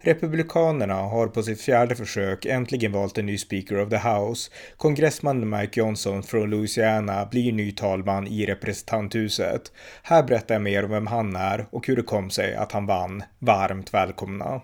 Republikanerna har på sitt fjärde försök äntligen valt en ny Speaker of the House. Kongressman Mike Johnson från Louisiana blir ny talman i representanthuset. Här berättar jag mer om vem han är och hur det kom sig att han vann. Varmt välkomna!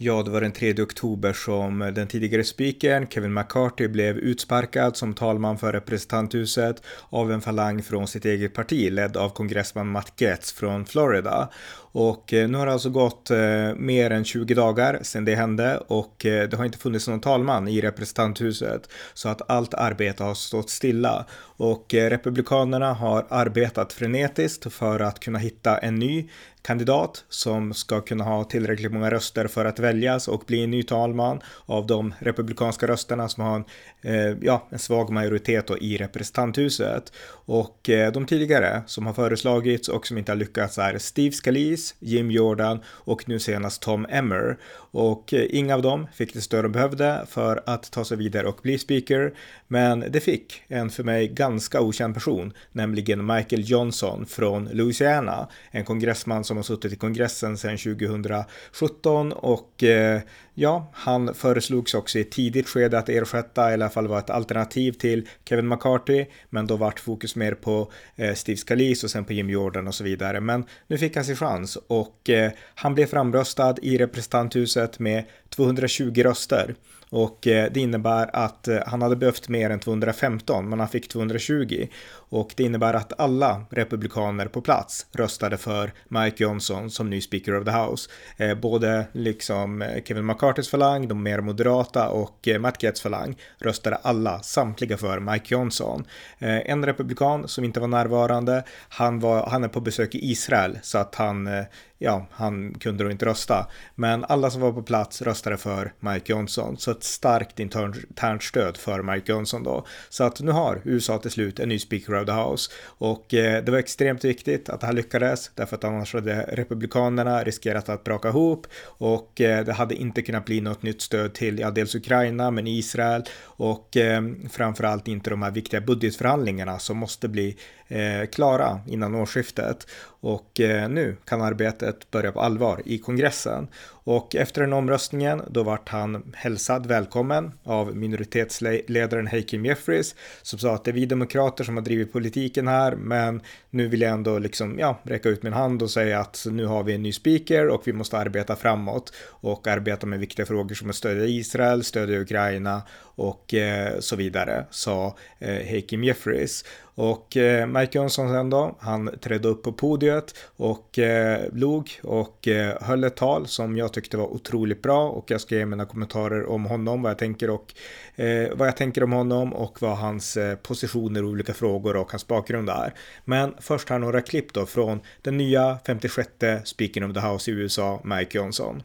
Ja, det var den 3 oktober som den tidigare speakern Kevin McCarthy blev utsparkad som talman för representanthuset av en falang från sitt eget parti ledd av kongressman Matt Getz från Florida. Och eh, nu har det alltså gått eh, mer än 20 dagar sedan det hände och eh, det har inte funnits någon talman i representanthuset så att allt arbete har stått stilla. Och republikanerna har arbetat frenetiskt för att kunna hitta en ny kandidat som ska kunna ha tillräckligt många röster för att väljas och bli en ny talman av de republikanska rösterna som har en, eh, ja, en svag majoritet i representanthuset. Och eh, de tidigare som har föreslagits och som inte har lyckats är Steve Scalise, Jim Jordan och nu senast Tom Emmer. Och eh, inga av dem fick det stöd de behövde för att ta sig vidare och bli speaker. Men det fick en för mig ganska okänd person, nämligen Michael Johnson från Louisiana. En kongressman som har suttit i kongressen sedan 2017 och eh, ja, han föreslogs också i ett tidigt skede att ersätta, i alla fall vara ett alternativ till Kevin McCarthy, men då vart fokus mer på eh, Steve Scalise och sen på Jim Jordan och så vidare. Men nu fick han sin chans och eh, han blev framröstad i representanthuset med 220 röster. Och eh, det innebär att eh, han hade behövt mer än 215, men han fick 220. Och det innebär att alla republikaner på plats röstade för Mike Johnson som ny Speaker of the House. Eh, både liksom Kevin McCartys falang, de mer moderata och Matt Gaetz falang röstade alla, samtliga för Mike Johnson. En republikan som inte var närvarande, han, var, han är på besök i Israel så att han ja, han kunde då inte rösta. Men alla som var på plats röstade för Mike Johnson. Så ett starkt internt stöd för Mike Johnson då. Så att nu har USA till slut en ny Speaker of the House. Och eh, det var extremt viktigt att det här lyckades. Därför att annars hade Republikanerna riskerat att braka ihop. Och eh, det hade inte kunnat bli något nytt stöd till, ja, dels Ukraina, men Israel. Och eh, framförallt inte de här viktiga budgetförhandlingarna som måste bli eh, klara innan årsskiftet. Och eh, nu kan arbetet börja på allvar i kongressen. Och efter den omröstningen då vart han hälsad välkommen av minoritetsledaren Hakeem Jeffries som sa att det är vi demokrater som har drivit politiken här men nu vill jag ändå liksom ja, räcka ut min hand och säga att nu har vi en ny speaker och vi måste arbeta framåt och arbeta med viktiga frågor som att stödja Israel, stödja Ukraina och eh, så vidare, sa eh, Hakeem Jeffries. Och eh, Mike Jönsson sen då, han trädde upp på podiet och eh, log och eh, höll ett tal som jag tyckte var otroligt bra och jag ska ge mina kommentarer om honom, vad jag tänker och eh, vad jag tänker om honom och vad hans eh, positioner och olika frågor och hans bakgrund är. Men först här några klipp då från den nya 56 Speaking of the House i USA, Mike Johnson.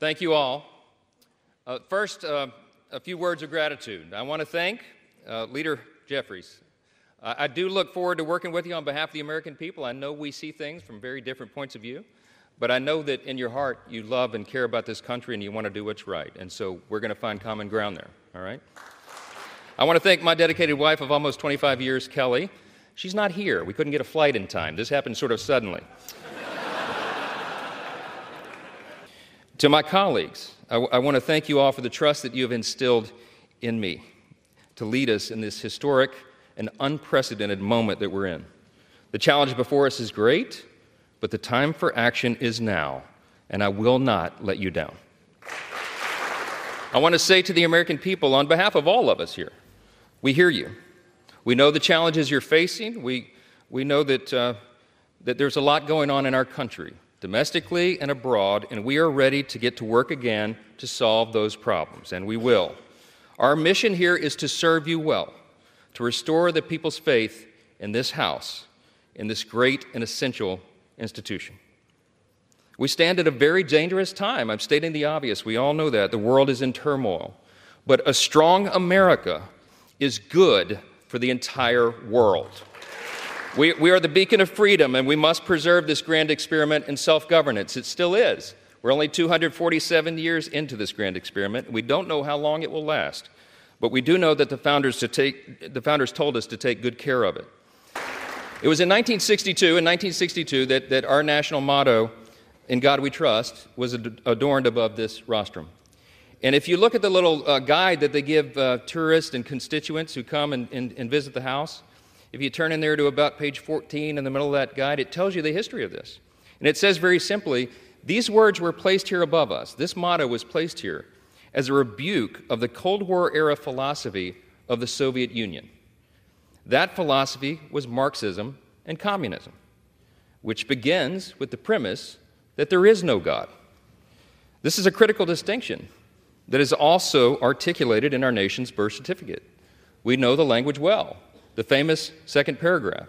Thank you all. Uh, first, uh, a few words of gratitude. I want to thank uh, Leader Jeffries. I do look forward to working with you on behalf of the American people. I know we see things from very different points of view, but I know that in your heart you love and care about this country and you want to do what's right. And so we're going to find common ground there, all right? I want to thank my dedicated wife of almost 25 years, Kelly. She's not here. We couldn't get a flight in time. This happened sort of suddenly. to my colleagues, I, w- I want to thank you all for the trust that you have instilled in me to lead us in this historic and unprecedented moment that we're in. The challenge before us is great, but the time for action is now, and I will not let you down. I want to say to the American people, on behalf of all of us here, we hear you. We know the challenges you're facing. We, we know that, uh, that there's a lot going on in our country, domestically and abroad, and we are ready to get to work again to solve those problems, and we will. Our mission here is to serve you well to restore the people's faith in this house, in this great and essential institution. We stand at a very dangerous time. I'm stating the obvious. We all know that. The world is in turmoil. But a strong America is good for the entire world. We, we are the beacon of freedom, and we must preserve this grand experiment in self governance. It still is. We're only 247 years into this grand experiment. We don't know how long it will last, but we do know that the founders, to take, the founders told us to take good care of it. It was in 1962, in 1962, that, that our national motto, In God We Trust, was adorned above this rostrum. And if you look at the little uh, guide that they give uh, tourists and constituents who come and, and, and visit the house, if you turn in there to about page 14 in the middle of that guide, it tells you the history of this. And it says very simply these words were placed here above us. This motto was placed here as a rebuke of the Cold War era philosophy of the Soviet Union. That philosophy was Marxism and communism, which begins with the premise that there is no God. This is a critical distinction that is also articulated in our nation's birth certificate. We know the language well the famous second paragraph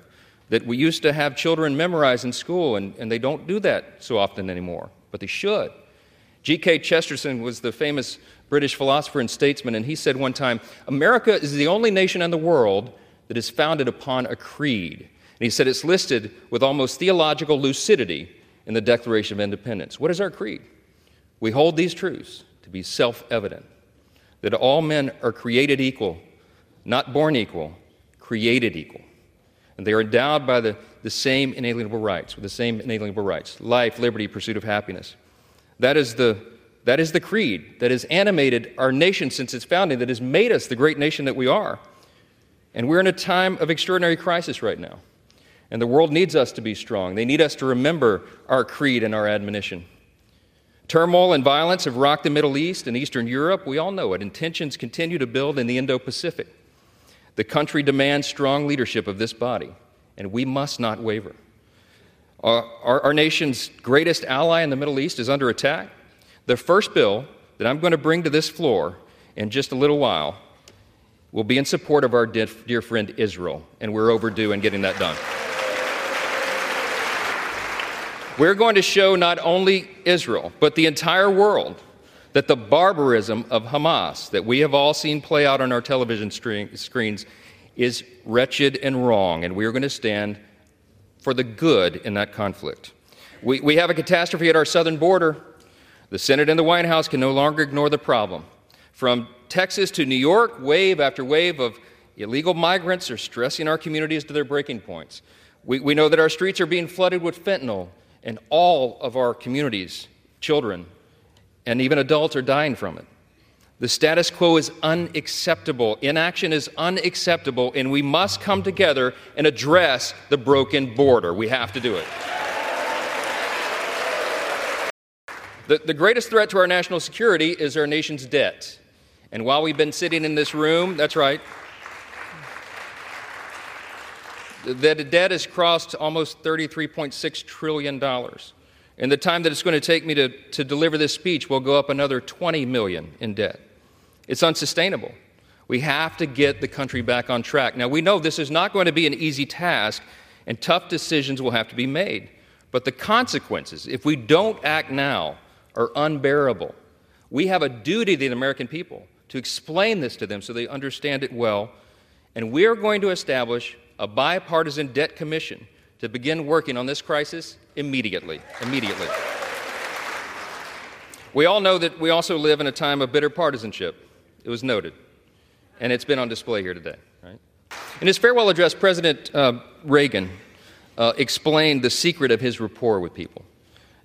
that we used to have children memorize in school, and, and they don't do that so often anymore, but they should. G.K. Chesterton was the famous British philosopher and statesman, and he said one time America is the only nation in the world that is founded upon a creed. And he said it's listed with almost theological lucidity in the Declaration of Independence. What is our creed? We hold these truths to be self evident that all men are created equal, not born equal, created equal. And they are endowed by the, the same inalienable rights, with the same inalienable rights life, liberty, pursuit of happiness. That is, the, that is the creed that has animated our nation since its founding, that has made us the great nation that we are. And we're in a time of extraordinary crisis right now. And the world needs us to be strong. They need us to remember our creed and our admonition. Turmoil and violence have rocked the Middle East and Eastern Europe. We all know it. And tensions continue to build in the Indo Pacific. The country demands strong leadership of this body, and we must not waver. Our, our, our, nation's greatest ally in the Middle East is under attack. The first bill that I'm going to bring to this floor in just a little while will be in support of our dear, dear friend Israel, and we're overdue in getting that done. We're going to show not only Israel, but the entire world that the barbarism of Hamas that we have all seen play out on our television screens is wretched and wrong, and we are going to stand for the good in that conflict. We, we have a catastrophe at our southern border. The Senate and the White House can no longer ignore the problem. From Texas to New York, wave after wave of illegal migrants are stressing our communities to their breaking points. We, we know that our streets are being flooded with fentanyl, and all of our communities, children, and even adults are dying from it. The status quo is unacceptable. Inaction is unacceptable, and we must come together and address the broken border. We have to do it. The, the greatest threat to our national security is our nation's debt. And while we've been sitting in this room, that's right, the debt has crossed almost $33.6 trillion. In the time that it's going to take me to, to deliver this speech, we'll go up another 20 million in debt. It's unsustainable. We have to get the country back on track. Now, we know this is not going to be an easy task, and tough decisions will have to be made. But the consequences, if we don't act now, are unbearable. We have a duty to the American people to explain this to them so they understand it well. And we are going to establish a bipartisan debt commission to begin working on this crisis immediately. Immediately. We all know that we also live in a time of bitter partisanship. It was noted, and it's been on display here today. Right? In his farewell address, President uh, Reagan uh, explained the secret of his rapport with people.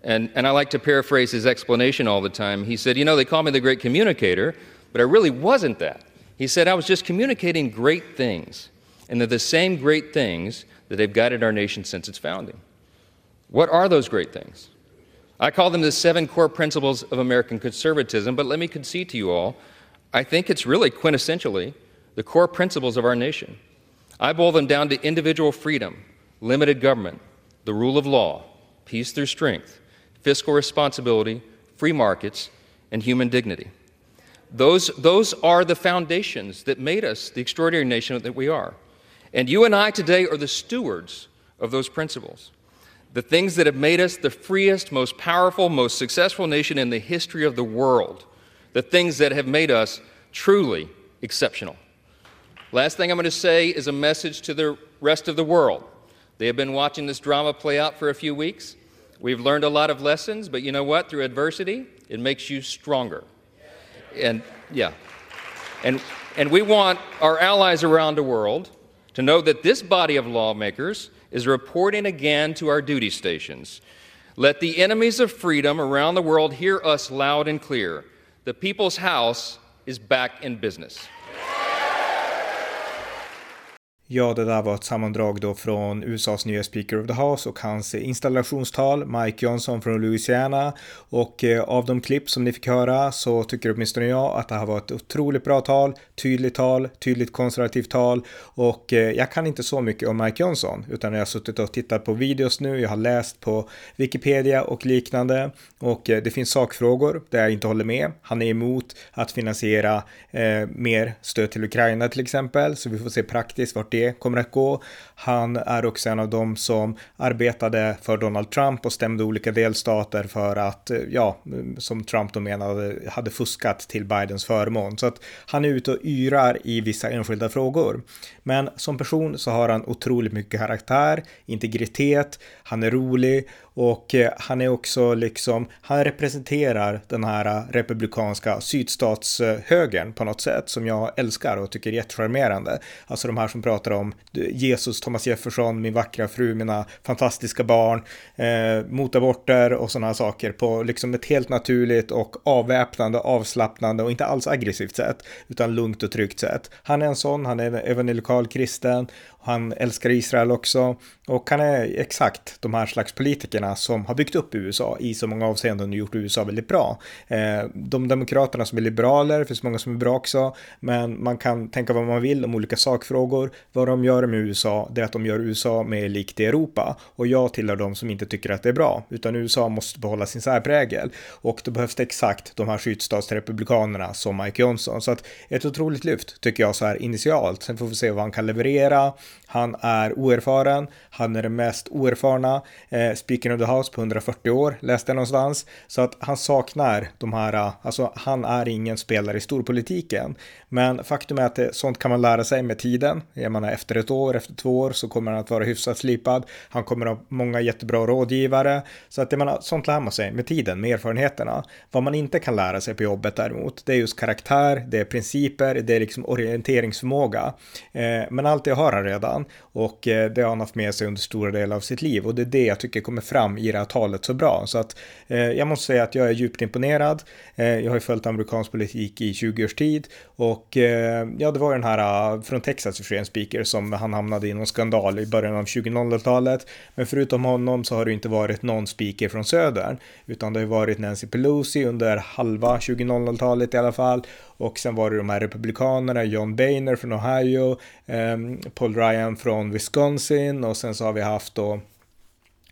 And, and I like to paraphrase his explanation all the time. He said, You know, they call me the great communicator, but I really wasn't that. He said, I was just communicating great things. And they're the same great things that they've guided our nation since its founding. What are those great things? I call them the seven core principles of American conservatism, but let me concede to you all, I think it's really quintessentially the core principles of our nation. I boil them down to individual freedom, limited government, the rule of law, peace through strength, fiscal responsibility, free markets, and human dignity. Those, those are the foundations that made us the extraordinary nation that we are. And you and I today are the stewards of those principles the things that have made us the freest, most powerful, most successful nation in the history of the world, the things that have made us truly exceptional. Last thing I'm going to say is a message to the rest of the world. They have been watching this drama play out for a few weeks. We've learned a lot of lessons, but you know what? Through adversity, it makes you stronger. And yeah. And, and we want our allies around the world to know that this body of lawmakers is reporting again to our duty stations. Let the enemies of freedom around the world hear us loud and clear. The people's house is back in business. Ja, det där var ett sammandrag då från USAs nya Speaker of the House och hans eh, installationstal, Mike Johnson från Louisiana. Och eh, av de klipp som ni fick höra så tycker åtminstone jag att det här var ett otroligt bra tal, tydligt tal, tydligt konservativt tal. Och eh, jag kan inte så mycket om Mike Johnson, utan jag har suttit och tittat på videos nu, jag har läst på Wikipedia och liknande. Och det finns sakfrågor där jag inte håller med. Han är emot att finansiera eh, mer stöd till Ukraina till exempel, så vi får se praktiskt vart det det kommer att gå. Han är också en av dem som arbetade för Donald Trump och stämde olika delstater för att, eh, ja, som Trump då menade, hade fuskat till Bidens förmån. Så att han är ute och yrar i vissa enskilda frågor. Men som person så har han otroligt mycket karaktär, integritet, han är rolig och eh, han är också liksom, han representerar den här eh, republikanska sydstatshögern på något sätt som jag älskar och tycker är jättecharmerande. Alltså de här som pratar om Jesus, Thomas Jefferson, min vackra fru, mina fantastiska barn, eh, mot aborter och sådana saker på liksom ett helt naturligt och avväpnande, avslappnande och inte alls aggressivt sätt, utan lugnt och tryggt sätt. Han är en sån, han är evangelikal kristen han älskar Israel också och han är exakt de här slags politikerna som har byggt upp USA i så många avseenden och gjort USA väldigt bra. Eh, de demokraterna som är liberaler, det finns många som är bra också, men man kan tänka vad man vill om olika sakfrågor. Vad de gör med USA, det är att de gör USA mer likt i Europa och jag tillhör de som inte tycker att det är bra, utan USA måste behålla sin särprägel och då behövs det exakt de här sydstatsrepublikanerna som Mike Johnson. Så att ett otroligt lyft tycker jag så här initialt. Sen får vi se vad han kan leverera. Han är oerfaren, han är den mest oerfarna eh, speaking of the house på 140 år, läste jag någonstans. Så att han saknar de här, eh, alltså han är ingen spelare i storpolitiken. Men faktum är att det, sånt kan man lära sig med tiden. Jag menar efter ett år, efter två år så kommer han att vara hyfsat slipad. Han kommer att ha många jättebra rådgivare. Så att jag menar, sånt lär man sig med tiden, med erfarenheterna. Vad man inte kan lära sig på jobbet däremot, det är just karaktär, det är principer, det är liksom orienteringsförmåga. Eh, men allt det har han redan och eh, det har han haft med sig under stora delar av sitt liv och det är det jag tycker kommer fram i det här talet så bra. Så att eh, jag måste säga att jag är djupt imponerad. Eh, jag har ju följt amerikansk politik i 20 års tid och ja, det var den här från Texas för en speaker som han hamnade i någon skandal i början av 2000-talet. Men förutom honom så har det inte varit någon speaker från södern utan det har varit Nancy Pelosi under halva 2000-talet i alla fall och sen var det de här republikanerna, John Boehner från Ohio, eh, Paul Ryan från Wisconsin och sen så har vi haft då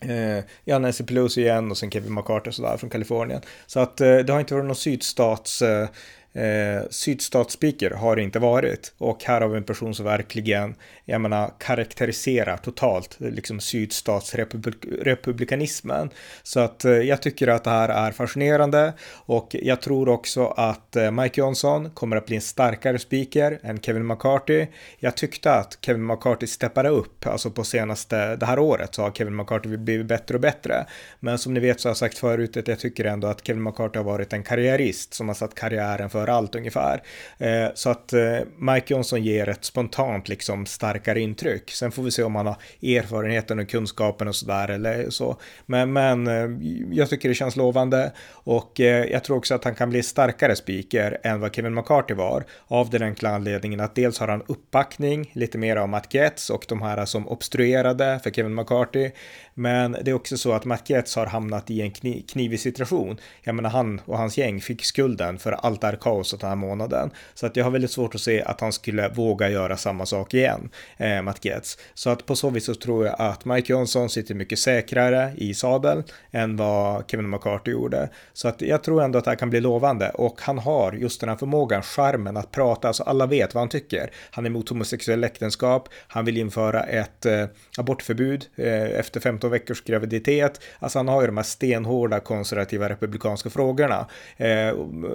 Eh, ja, Nancy Pelosi igen och sen Kevin McCarthy sådär från Kalifornien. Så att eh, det har inte varit någon sydstats eh, eh, sydstatsspeaker har det inte varit. Och här har vi en person som verkligen, jag menar, karaktäriserar totalt liksom sydstatsrepublikanismen. Så att eh, jag tycker att det här är fascinerande och jag tror också att eh, Mike Johnson kommer att bli en starkare speaker än Kevin McCarthy. Jag tyckte att Kevin McCarthy steppade upp, alltså på senaste, det här året så har Kevin McCarthy blivit bättre och bättre. Men som ni vet så har jag sagt förut att jag tycker ändå att Kevin McCarthy har varit en karriärist som har satt karriären för överallt ungefär. Eh, så att eh, Mike Johnson ger ett spontant liksom starkare intryck. Sen får vi se om han har erfarenheten och kunskapen och sådär eller så. Men, men eh, jag tycker det känns lovande och eh, jag tror också att han kan bli starkare speaker än vad Kevin McCarthy var. Av den enkla anledningen att dels har han uppbackning, lite mer av Matt Getz och de här som obstruerade för Kevin McCarthy. Men det är också så att Matt Getz har hamnat i en knivig situation. Jag menar han och hans gäng fick skulden för allt det här kaoset den här månaden. Så att jag har väldigt svårt att se att han skulle våga göra samma sak igen, eh, Matt Getz. Så att på så vis så tror jag att Mike Johnson sitter mycket säkrare i sadel än vad Kevin McCarthy gjorde. Så att jag tror ändå att det här kan bli lovande och han har just den här förmågan, charmen att prata, alltså alla vet vad han tycker. Han är emot homosexuella äktenskap, han vill införa ett eh, abortförbud eh, efter 15 13 veckors graviditet. Alltså han har ju de här stenhårda konservativa republikanska frågorna eh,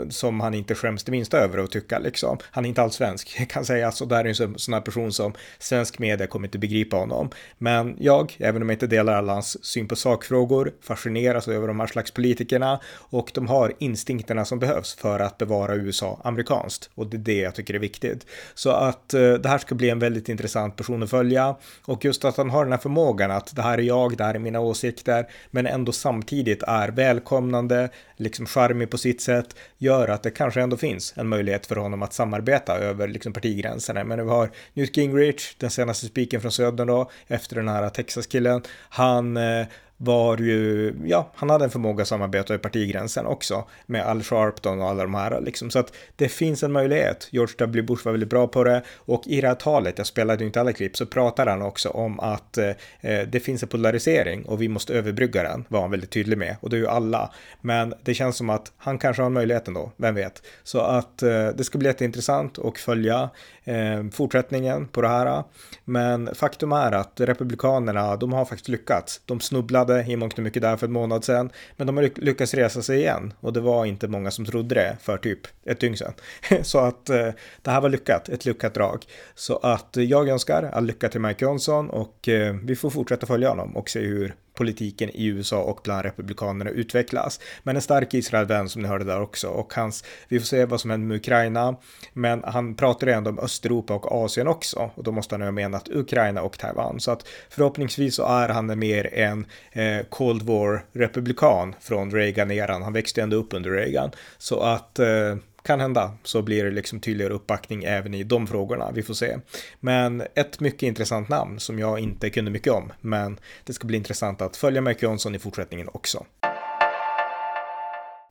som han inte skäms det minsta över att tycka liksom. Han är inte alls svensk Jag kan säga alltså, så där är en sån, sån här person som svensk media kommer inte begripa honom. Men jag, även om jag inte delar alla hans syn på sakfrågor, fascineras över de här slags politikerna och de har instinkterna som behövs för att bevara USA amerikanskt och det är det jag tycker är viktigt. Så att eh, det här ska bli en väldigt intressant person att följa och just att han har den här förmågan att det här är jag, där är mina åsikter, men ändå samtidigt är välkomnande, liksom charmig på sitt sätt, gör att det kanske ändå finns en möjlighet för honom att samarbeta över liksom partigränserna. Men vi har Newt Gingrich, den senaste spiken från södern då, efter den här Texas-killen, han eh, var ju, ja, han hade en förmåga att samarbeta i partigränsen också med Al Sharpton och alla de här liksom. Så att det finns en möjlighet. George W. Bush var väldigt bra på det och i det här talet, jag spelade ju inte alla klipp, så pratar han också om att eh, det finns en polarisering och vi måste överbrygga den, var han väldigt tydlig med. Och det är ju alla. Men det känns som att han kanske har möjligheten då, vem vet. Så att eh, det ska bli jätteintressant att följa eh, fortsättningen på det här. Men faktum är att republikanerna, de har faktiskt lyckats. De snubblade i mångt och mycket där för en månad sedan, men de har lyckats resa sig igen och det var inte många som trodde det för typ ett dygn sedan. Så att eh, det här var lyckat, ett lyckat drag. Så att eh, jag önskar all lycka till Mike Johnson och eh, vi får fortsätta följa honom och se hur politiken i USA och bland republikanerna utvecklas. Men en stark Israelvän som ni hörde där också. Och hans, vi får se vad som händer med Ukraina, men han pratar ju ändå om Östeuropa och Asien också. Och då måste han ha menat Ukraina och Taiwan. Så att förhoppningsvis så är han mer en eh, Cold War republikan från Reagan-eran. Han växte ändå upp under Reagan. Så att eh, kan hända så blir det liksom tydligare uppbackning även i de frågorna. Vi får se. Men ett mycket intressant namn som jag inte kunde mycket om, men det ska bli intressant att följa Mike Johnson i fortsättningen också.